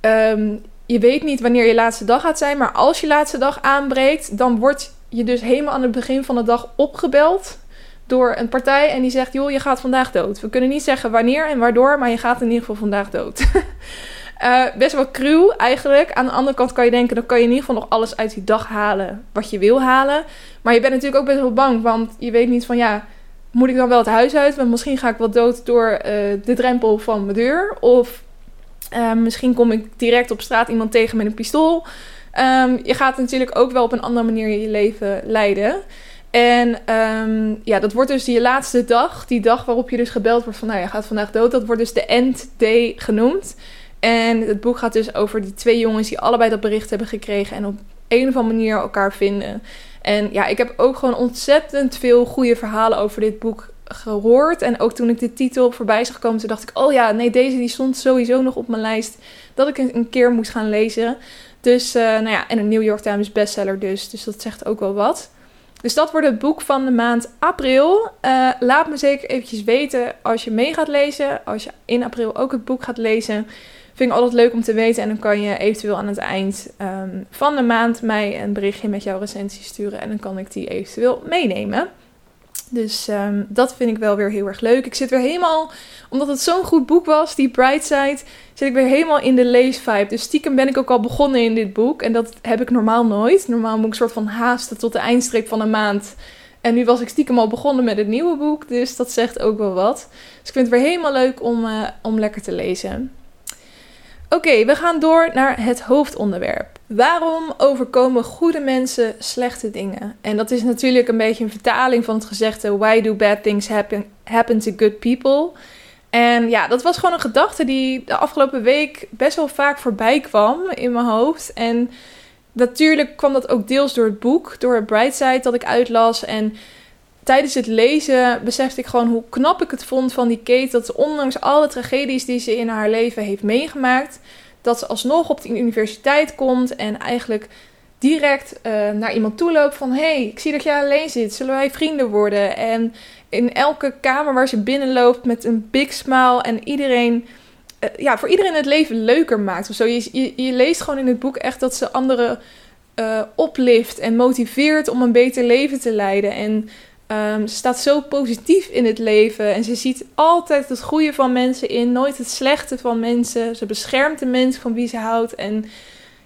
Um, je weet niet wanneer je laatste dag gaat zijn, maar als je laatste dag aanbreekt, dan wordt je dus helemaal aan het begin van de dag opgebeld door een partij en die zegt: joh, je gaat vandaag dood. We kunnen niet zeggen wanneer en waardoor, maar je gaat in ieder geval vandaag dood. uh, best wel cruel eigenlijk. Aan de andere kant kan je denken: dan kan je in ieder geval nog alles uit die dag halen wat je wil halen. Maar je bent natuurlijk ook best wel bang, want je weet niet van ja. Moet ik dan wel het huis uit? Want misschien ga ik wel dood door uh, de drempel van mijn deur. Of uh, misschien kom ik direct op straat iemand tegen met een pistool. Um, je gaat natuurlijk ook wel op een andere manier je leven leiden. En um, ja, dat wordt dus je laatste dag. Die dag waarop je dus gebeld wordt van, nou, je gaat vandaag dood. Dat wordt dus de end day genoemd. En het boek gaat dus over die twee jongens die allebei dat bericht hebben gekregen. En op een of andere manier elkaar vinden. En ja, ik heb ook gewoon ontzettend veel goede verhalen over dit boek gehoord. En ook toen ik de titel voorbij zag komen, toen dacht ik... Oh ja, nee, deze die stond sowieso nog op mijn lijst. Dat ik een keer moest gaan lezen. Dus, uh, nou ja, en een New York Times bestseller dus. Dus dat zegt ook wel wat. Dus dat wordt het boek van de maand april. Uh, laat me zeker eventjes weten als je mee gaat lezen. Als je in april ook het boek gaat lezen. Vind ik altijd leuk om te weten. En dan kan je eventueel aan het eind um, van de maand mij een berichtje met jouw recensie sturen. En dan kan ik die eventueel meenemen. Dus um, dat vind ik wel weer heel erg leuk. Ik zit weer helemaal, omdat het zo'n goed boek was, die Brightside, zit ik weer helemaal in de leesvibe. Dus stiekem ben ik ook al begonnen in dit boek. En dat heb ik normaal nooit. Normaal moet ik soort van haasten tot de eindstreep van een maand. En nu was ik stiekem al begonnen met het nieuwe boek. Dus dat zegt ook wel wat. Dus ik vind het weer helemaal leuk om, uh, om lekker te lezen. Oké, we gaan door naar het hoofdonderwerp. Waarom overkomen goede mensen slechte dingen? En dat is natuurlijk een beetje een vertaling van het gezegde: Why do bad things happen, happen to good people? En ja, dat was gewoon een gedachte die de afgelopen week best wel vaak voorbij kwam in mijn hoofd. En natuurlijk kwam dat ook deels door het boek, door het Brightside dat ik uitlas. En tijdens het lezen besefte ik gewoon hoe knap ik het vond van die Kate. Dat ondanks alle tragedies die ze in haar leven heeft meegemaakt, dat ze alsnog op de universiteit komt en eigenlijk direct uh, naar iemand toe loopt van... hey, ik zie dat jij alleen zit, zullen wij vrienden worden? En in elke kamer waar ze binnenloopt met een big smile en iedereen... Uh, ja, voor iedereen het leven leuker maakt of zo. Je, je, leest gewoon in het boek echt dat ze andere uh, oplift en motiveert om een beter leven te leiden. En um, ze staat zo positief in het leven. En ze ziet altijd het goede van mensen in, nooit het slechte van mensen. Ze beschermt de mensen van wie ze houdt. En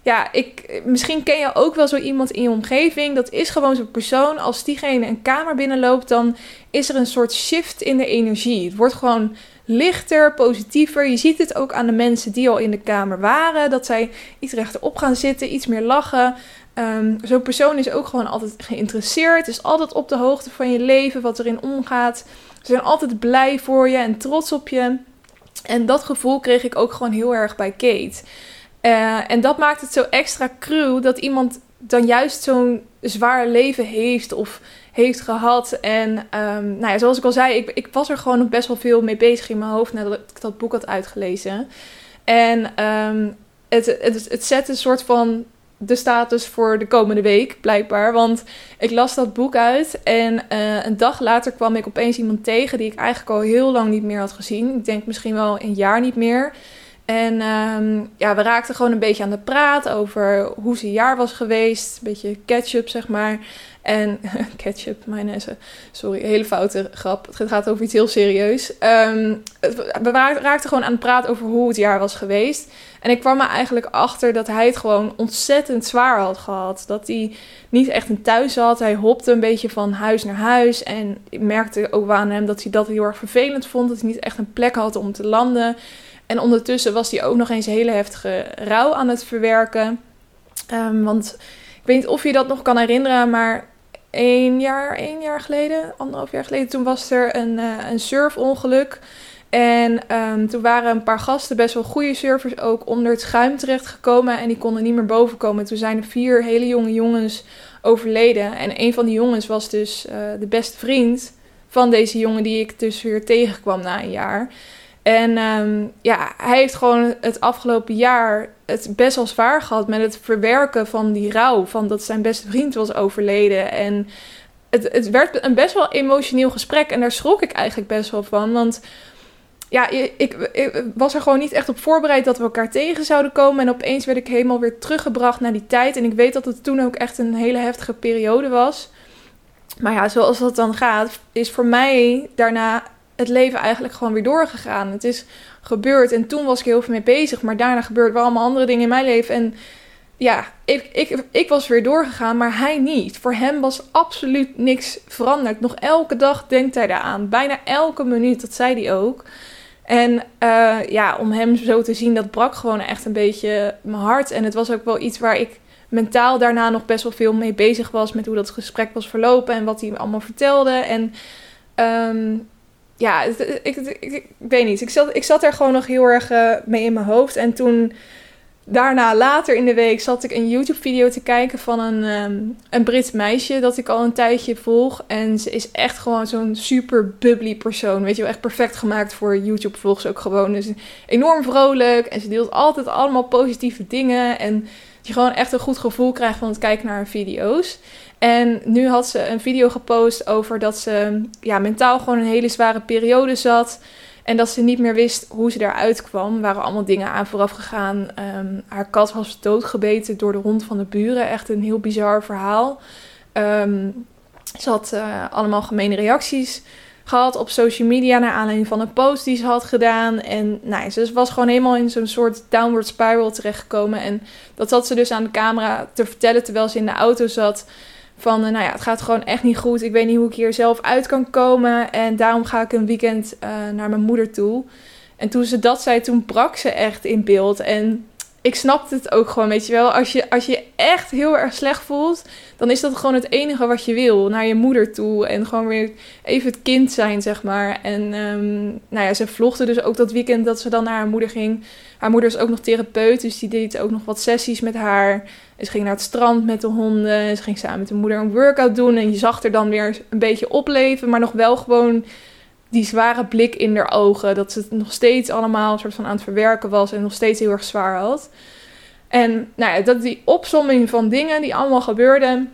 ja, ik, misschien ken je ook wel zo iemand in je omgeving. Dat is gewoon zo'n persoon. Als diegene een kamer binnenloopt, dan is er een soort shift in de energie. Het wordt gewoon lichter, positiever. Je ziet het ook aan de mensen die al in de kamer waren. Dat zij iets rechterop gaan zitten, iets meer lachen. Um, Zo'n persoon is ook gewoon altijd geïnteresseerd. Is altijd op de hoogte van je leven, wat erin omgaat. Ze zijn altijd blij voor je en trots op je. En dat gevoel kreeg ik ook gewoon heel erg bij Kate. Uh, en dat maakt het zo extra cruel dat iemand dan juist zo'n zwaar leven heeft of heeft gehad. En um, nou ja, zoals ik al zei, ik, ik was er gewoon nog best wel veel mee bezig in mijn hoofd nadat ik dat boek had uitgelezen. En um, het, het, het zet een soort van de status voor de komende week, blijkbaar. Want ik las dat boek uit en uh, een dag later kwam ik opeens iemand tegen die ik eigenlijk al heel lang niet meer had gezien. Ik denk misschien wel een jaar niet meer. En um, ja, we raakten gewoon een beetje aan de praat over hoe zijn jaar was geweest. Een beetje ketchup, zeg maar. En ketchup, mayonaise. Sorry, hele foute grap. Het gaat over iets heel serieus. Um, we raakten gewoon aan de praat over hoe het jaar was geweest. En ik kwam er eigenlijk achter dat hij het gewoon ontzettend zwaar had gehad. Dat hij niet echt een thuis had. Hij hopte een beetje van huis naar huis. En ik merkte ook aan hem dat hij dat heel erg vervelend vond. Dat hij niet echt een plek had om te landen. En ondertussen was hij ook nog eens hele heftige rouw aan het verwerken. Um, want ik weet niet of je dat nog kan herinneren, maar één jaar, één jaar geleden, anderhalf jaar geleden, toen was er een, uh, een surfongeluk. En um, toen waren een paar gasten, best wel goede surfers, ook onder het schuim terechtgekomen. En die konden niet meer boven komen. Toen zijn er vier hele jonge jongens overleden. En een van die jongens was dus uh, de beste vriend van deze jongen die ik dus weer tegenkwam na een jaar. En um, ja, hij heeft gewoon het afgelopen jaar het best wel zwaar gehad met het verwerken van die rouw. Van dat zijn beste vriend was overleden. En het, het werd een best wel emotioneel gesprek. En daar schrok ik eigenlijk best wel van. Want ja, ik, ik, was er gewoon niet echt op voorbereid dat we elkaar tegen zouden komen. En opeens werd ik helemaal weer teruggebracht naar die tijd. En ik weet dat het toen ook echt een hele heftige periode was. Maar ja, zoals dat dan gaat, is voor mij daarna het leven eigenlijk gewoon weer doorgegaan. Het is gebeurd en toen was ik heel veel mee bezig. Maar daarna gebeurden wel allemaal andere dingen in mijn leven. En ja, ik, ik, ik was weer doorgegaan, maar hij niet. Voor hem was absoluut niks veranderd. Nog elke dag denkt hij daaraan. Bijna elke minuut, dat zei hij ook. En uh, ja, om hem zo te zien, dat brak gewoon echt een beetje mijn hart. En het was ook wel iets waar ik mentaal daarna nog best wel veel mee bezig was. Met hoe dat gesprek was verlopen en wat hij allemaal vertelde. En um, ja, ik, ik, weet niet. Ik zat, ik zat er gewoon nog heel erg uh, mee in mijn hoofd. En toen, daarna later in de week, zat ik een YouTube-video te kijken van een, um, een Brits meisje dat ik al een tijdje volg. En ze is echt gewoon zo'n super bubbly persoon. Weet je wel, echt perfect gemaakt voor YouTube-vlogs ook gewoon. Dus enorm vrolijk en ze deelt altijd allemaal positieve dingen. En dat je gewoon echt een goed gevoel krijgt van het kijken naar haar video's. En nu had ze een video gepost over dat ze ja, mentaal gewoon een hele zware periode zat. En dat ze niet meer wist hoe ze daaruit kwam. Er waren allemaal dingen aan vooraf gegaan. Um, haar kat was doodgebeten door de hond van de buren. Echt een heel bizar verhaal. Um, ze had uh, allemaal gemene reacties gehad op social media naar aanleiding van een post die ze had gedaan. En nou, ze was gewoon helemaal in zo'n soort downward spiral terechtgekomen. En dat zat ze dus aan de camera te vertellen terwijl ze in de auto zat. Van, uh, nou ja, het gaat gewoon echt niet goed. Ik weet niet hoe ik hier zelf uit kan komen. En daarom ga ik een weekend uh, naar mijn moeder toe. En toen ze dat zei, toen brak ze echt in beeld. En ik snapte het ook gewoon, weet je wel. Als je, als je echt heel erg slecht voelt, dan is dat gewoon het enige wat je wil. Naar je moeder toe en gewoon weer even het kind zijn, zeg maar. En um, nou ja, ze vlogde dus ook dat weekend dat ze dan naar haar moeder ging. Haar moeder is ook nog therapeut, dus die deed ook nog wat sessies met haar. En ze ging naar het strand met de honden. En ze ging samen met de moeder een workout doen. En je zag er dan weer een beetje opleven, maar nog wel gewoon die zware blik in haar ogen. Dat ze het nog steeds allemaal een soort van aan het verwerken was en nog steeds heel erg zwaar had. En nou ja, dat die opsomming van dingen die allemaal gebeurden,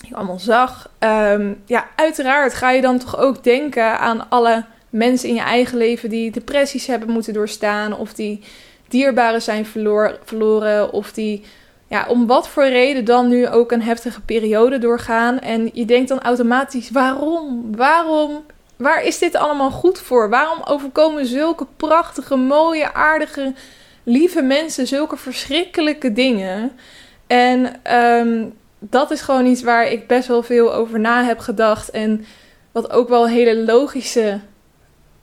die allemaal zag. Um, ja, uiteraard ga je dan toch ook denken aan alle mensen in je eigen leven die depressies hebben moeten doorstaan. Of die dierbaren zijn verloor, verloren. Of die ja, om wat voor reden dan nu ook een heftige periode doorgaan. En je denkt dan automatisch: waarom? Waarom? Waar is dit allemaal goed voor? Waarom overkomen zulke prachtige, mooie, aardige, lieve mensen zulke verschrikkelijke dingen? En um, dat is gewoon iets waar ik best wel veel over na heb gedacht. En wat ook wel een hele logische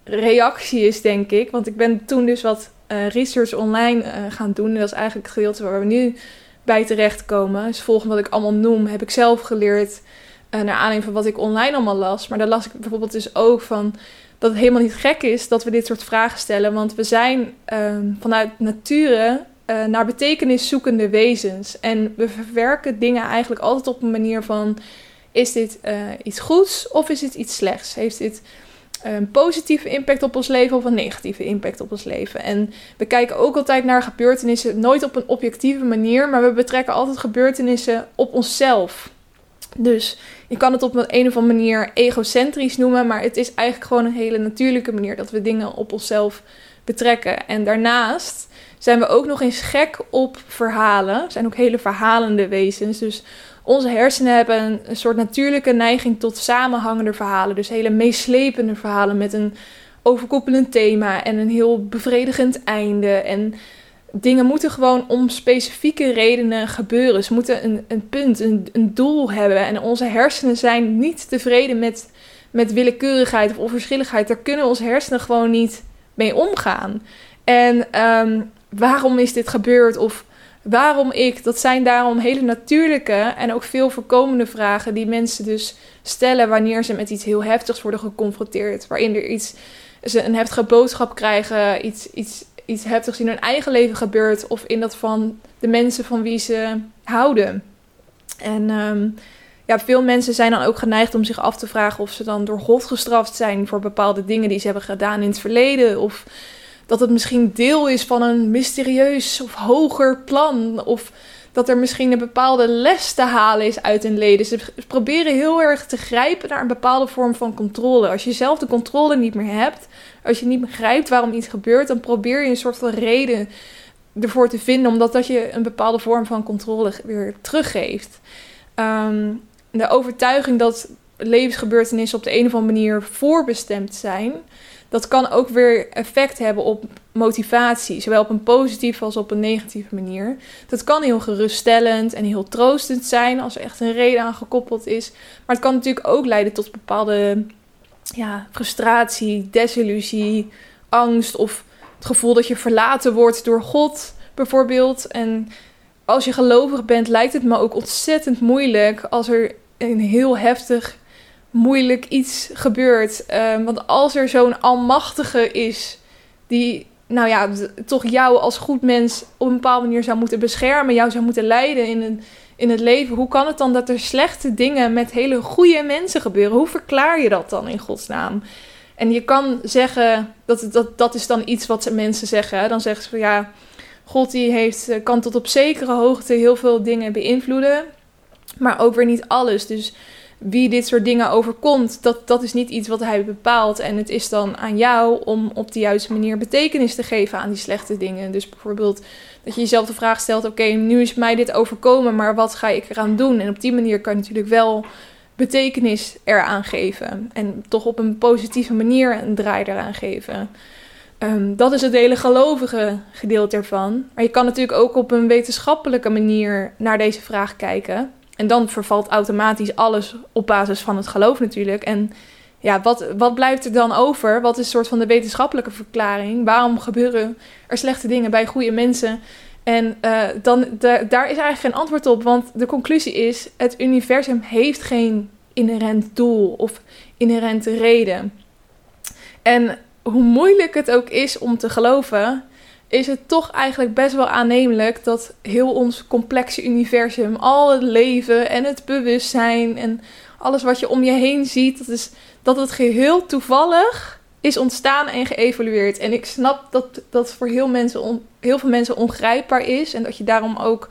reactie is, denk ik. Want ik ben toen dus wat uh, research online uh, gaan doen. En dat is eigenlijk het gedeelte waar we nu bij terechtkomen. Dus volgens wat ik allemaal noem, heb ik zelf geleerd. Uh, naar aanleiding van wat ik online allemaal las. Maar daar las ik bijvoorbeeld dus ook van dat het helemaal niet gek is dat we dit soort vragen stellen. Want we zijn ehm, vanuit nature uh, naar betekenis zoekende wezens. En we verwerken dingen eigenlijk altijd op een manier van: is dit uh, iets goeds of is dit iets slechts? Heeft dit een positieve impact op ons leven of een negatieve impact op ons leven? En we kijken ook altijd naar gebeurtenissen, nooit op een objectieve manier, maar we betrekken altijd gebeurtenissen op onszelf. Dus je kan het op een, een of andere manier egocentrisch noemen, maar het is eigenlijk gewoon een hele natuurlijke manier dat we dingen op onszelf betrekken. En daarnaast zijn we ook nog eens gek op verhalen. We zijn ook hele verhalende wezens. Dus onze hersenen hebben een, soort natuurlijke neiging tot samenhangende verhalen. Dus hele meeslepende verhalen met een overkoepelend thema en een heel bevredigend einde. En dingen moeten gewoon om specifieke redenen gebeuren. Ze moeten een, een punt, een, een doel hebben. En onze hersenen zijn niet tevreden met, met willekeurigheid of onverschilligheid. Daar kunnen onze hersenen gewoon niet mee omgaan. En um, waarom is dit gebeurd? Of waarom ik? Dat zijn daarom hele natuurlijke en ook veel voorkomende vragen die mensen dus stellen wanneer ze met iets heel heftigs worden geconfronteerd. Waarin er iets, ze een heftige boodschap krijgen, iets, iets, iets heftigs in hun eigen leven gebeurt of in dat van de mensen van wie ze houden. En um, ja, veel mensen zijn dan ook geneigd om zich af te vragen of ze dan door God gestraft zijn voor bepaalde dingen die ze hebben gedaan in het verleden. Of dat het misschien deel is van een mysterieus of hoger plan. Of dat er misschien een bepaalde les te halen is uit een leden. Ze proberen heel erg te grijpen naar een bepaalde vorm van controle. Als je zelf de controle niet meer hebt, als je niet begrijpt waarom iets gebeurt, dan probeer je een soort van reden ervoor te vinden, omdat dat je een bepaalde vorm van controle weer teruggeeft. Um, de overtuiging dat levensgebeurtenissen op de een of andere manier voorbestemd zijn, dat kan ook weer effect hebben op motivatie, zowel op een positieve als op een negatieve manier. Dat kan heel geruststellend en heel troostend zijn als er echt een reden aan gekoppeld is. Maar het kan natuurlijk ook leiden tot bepaalde ja, frustratie, desillusie, angst of het gevoel dat je verlaten wordt door God bijvoorbeeld. En als je gelovig bent, lijkt het me ook ontzettend moeilijk als er een heel heftig moeilijk iets gebeurt. Ehm, want als er zo'n almachtige is die, nou ja, toch jou als goed mens op een bepaalde manier zou moeten beschermen, jou zou moeten leiden in, een, in het leven, hoe kan het dan dat er slechte dingen met hele goede mensen gebeuren? Hoe verklaar je dat dan in godsnaam? En je kan zeggen, dat, dat, dat is dan iets wat mensen zeggen. Dan zeggen ze van ja, God die heeft, eh, kan tot op zekere hoogte heel veel dingen beïnvloeden, maar ook weer niet alles. Dus wie dit soort dingen overkomt, dat, dat is niet iets wat hij bepaalt. En het is dan aan jou om op de juiste manier betekenis te geven aan die slechte dingen. Dus bijvoorbeeld dat je jezelf de vraag stelt: oké, nu is mij dit overkomen, maar wat ga ik eraan doen? En op die manier kan je natuurlijk wel betekenis eraan geven. En toch op een positieve manier een draai eraan geven. Um, dat is het hele gelovige gedeelte ervan. Maar je kan natuurlijk ook op een wetenschappelijke manier naar deze vraag kijken. En dan vervalt automatisch alles op basis van het geloof natuurlijk. En ja, wat, wat blijft er dan over? Wat is een soort van de wetenschappelijke verklaring? Waarom gebeuren er slechte dingen bij goede mensen? En uh, dan, daar is eigenlijk geen antwoord op, want de conclusie is: het universum heeft geen inherent doel of inherente reden. En hoe moeilijk het ook is om te geloven, is het toch eigenlijk best wel aannemelijk dat heel ons complexe universum, al het leven en het bewustzijn en alles wat je om je heen ziet, dat, is, dat het geheel toevallig is ontstaan en geëvolueerd. En ik snap dat dat voor heel, mensen heel veel mensen ongrijpbaar is en dat je daarom ook.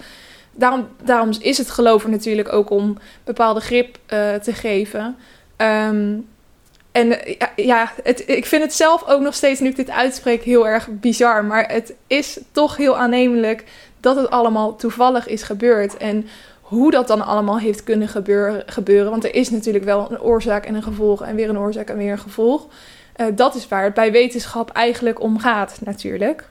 Daarom, daarom is het geloven natuurlijk ook om bepaalde grip uh, te geven. Um, en ja, het, ik vind het zelf ook nog steeds, nu ik dit uitspreek, heel erg bizar. Maar het is toch heel aannemelijk dat het allemaal toevallig is gebeurd. En hoe dat dan allemaal heeft kunnen gebeuren. Want er is natuurlijk wel een oorzaak en een gevolg en weer een oorzaak en weer een gevolg. Uh, dat is waar het bij wetenschap eigenlijk om gaat, natuurlijk.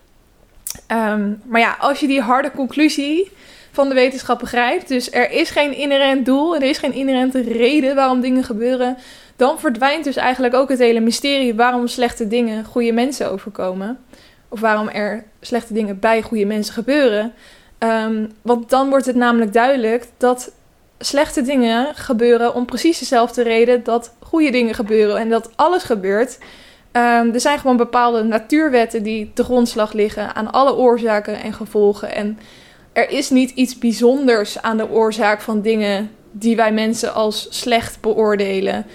Um, maar ja, als je die harde conclusie van de wetenschap begrijpt, dus er is geen inherent doel en er is geen inherente reden waarom dingen gebeuren, dan verdwijnt dus eigenlijk ook het hele mysterie waarom slechte dingen goede mensen overkomen. Of waarom er slechte dingen bij goede mensen gebeuren. Um, want dan wordt het namelijk duidelijk dat slechte dingen gebeuren om precies dezelfde reden dat goede dingen gebeuren en dat alles gebeurt. Um, er zijn gewoon bepaalde natuurwetten die te grondslag liggen aan alle oorzaken en gevolgen. En er is niet iets bijzonders aan de oorzaak van dingen die wij mensen als slecht beoordelen.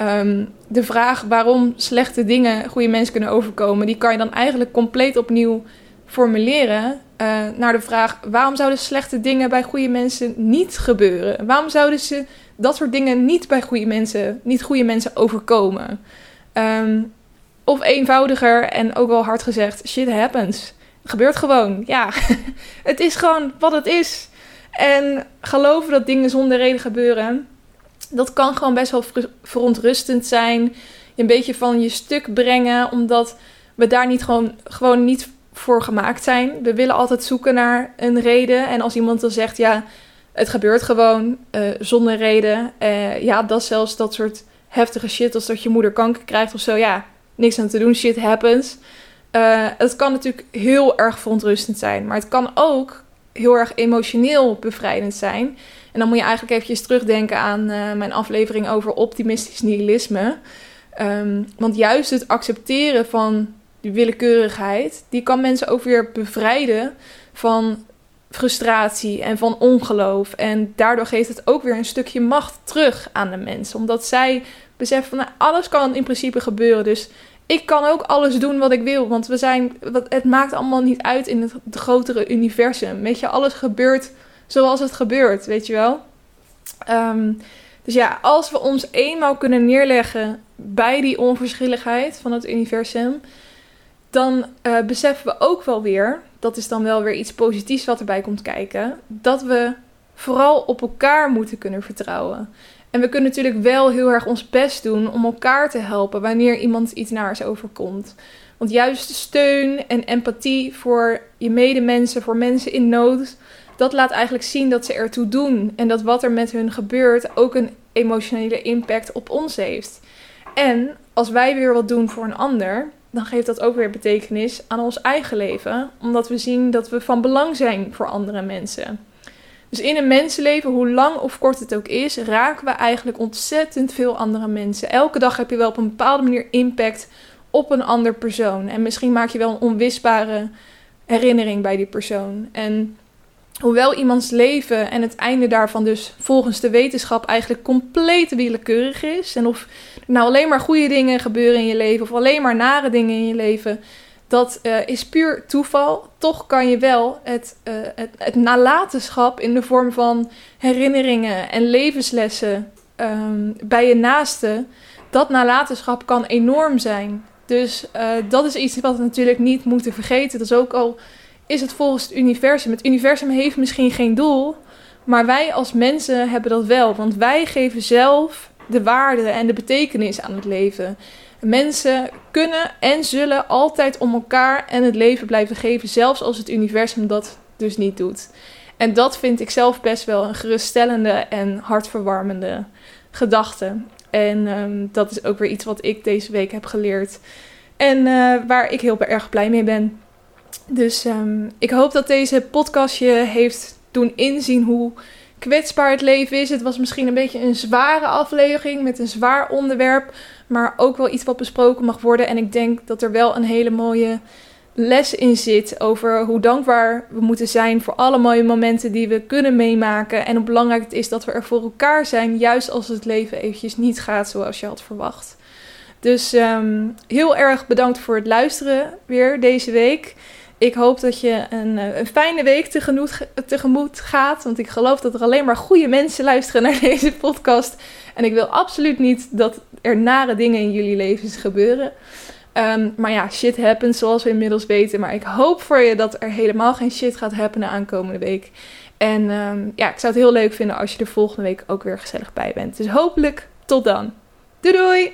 Um, de vraag waarom slechte dingen goede mensen kunnen overkomen, die kan je dan eigenlijk compleet opnieuw formuleren uh, naar de vraag: waarom zouden slechte dingen bij goede mensen niet gebeuren? Waarom zouden ze dat soort dingen niet bij goede mensen, niet goede mensen overkomen? Um, of eenvoudiger en ook wel hard gezegd: shit happens. Gebeurt gewoon. Ja, het is gewoon wat het is. En geloven dat dingen zonder reden gebeuren, dat kan gewoon best wel verontrustend zijn. Een beetje van je stuk brengen, omdat we daar niet gewoon, gewoon niet voor gemaakt zijn. We willen altijd zoeken naar een reden. En als iemand dan zegt, ja, het gebeurt gewoon uh, zonder reden. Uh, ja, dat zelfs dat soort heftige shit als dat je moeder kanker krijgt of zo. Ja, niks aan te doen, shit happens. Uh, het kan natuurlijk heel erg verontrustend zijn. Maar het kan ook heel erg emotioneel bevrijdend zijn. Dan moet je eigenlijk eventjes terugdenken aan mijn aflevering over optimistisch nihilisme. Um, want juist het accepteren van die willekeurigheid, die kan mensen ook weer bevrijden van frustratie en van ongeloof. En daardoor geeft het ook weer een stukje macht terug aan de mensen. Omdat zij beseffen van nou, alles kan in principe gebeuren. Dus ik kan ook alles doen wat ik wil. Want we zijn, het maakt allemaal niet uit in het, grotere universum. Weet je, alles gebeurt zoals het gebeurt, weet je wel. Um, dus ja, als we ons eenmaal kunnen neerleggen bij die onverschilligheid van het universum dan uh, beseffen we ook wel weer, dat is dan wel weer iets positiefs wat erbij komt kijken, dat we vooral op elkaar moeten kunnen vertrouwen. En we kunnen natuurlijk wel heel erg ons best doen om elkaar te helpen wanneer iemand iets naars overkomt. Want juist steun en empathie voor je medemensen, voor mensen in nood, dat laat eigenlijk zien dat ze ertoe doen. En dat wat er met hun gebeurt ook een emotionele impact op ons heeft. En als wij weer wat doen voor een ander, dan geeft dat ook weer betekenis aan ons eigen leven, omdat we zien dat we van belang zijn voor andere mensen. Dus in een mensenleven, hoe lang of kort het ook is, raken we eigenlijk ontzettend veel andere mensen. Elke dag heb je wel op een bepaalde manier impact op een ander persoon. En misschien maak je wel een onwisbare herinnering bij die persoon. En hoewel iemands leven en het einde daarvan dus volgens de wetenschap eigenlijk compleet willekeurig is. En of nou alleen maar goede dingen gebeuren in je leven of alleen maar nare dingen in je leven, dat uh, is puur toeval. Toch kan je wel het, uh, het, het, nalatenschap in de vorm van herinneringen en levenslessen um, bij je naaste, dat nalatenschap kan enorm zijn. Dus uh, dat is iets wat we natuurlijk niet moeten vergeten. Dat is ook al is het volgens het universum. Het universum heeft misschien geen doel, maar wij als mensen hebben dat wel. Want wij geven zelf de waarde en de betekenis aan het leven. Mensen kunnen en zullen altijd om elkaar en het leven blijven geven, zelfs als het universum dat dus niet doet. En dat vind ik zelf best wel een geruststellende en hartverwarmende gedachte. En um, dat is ook weer iets wat ik deze week heb geleerd. En uh, waar ik heel erg blij mee ben. Dus um, ik hoop dat deze podcast je heeft doen inzien hoe kwetsbaar het leven is. Het was misschien een beetje een zware aflevering met een zwaar onderwerp, maar ook wel iets wat besproken mag worden. En ik denk dat er wel een hele mooie les in zit over hoe dankbaar we moeten zijn voor alle mooie momenten die we kunnen meemaken. En hoe belangrijk het is dat we er voor elkaar zijn, juist als het leven eventjes niet gaat zoals je had verwacht. Dus um, heel erg bedankt voor het luisteren weer deze week. Ik hoop dat je een, eh, een fijne week tegemoet, tegemoet gaat. Want ik geloof dat er alleen maar goede mensen luisteren naar deze podcast. En ik wil absoluut niet dat er nare dingen in jullie levens gebeuren. Ehm, maar ja, shit happens zoals we inmiddels weten. Maar ik hoop voor je dat er helemaal geen shit gaat happenen aankomende week. En ehm, ja, ik zou het heel leuk vinden als je er volgende week ook weer gezellig bij bent. Dus hopelijk tot dan. Doei doei!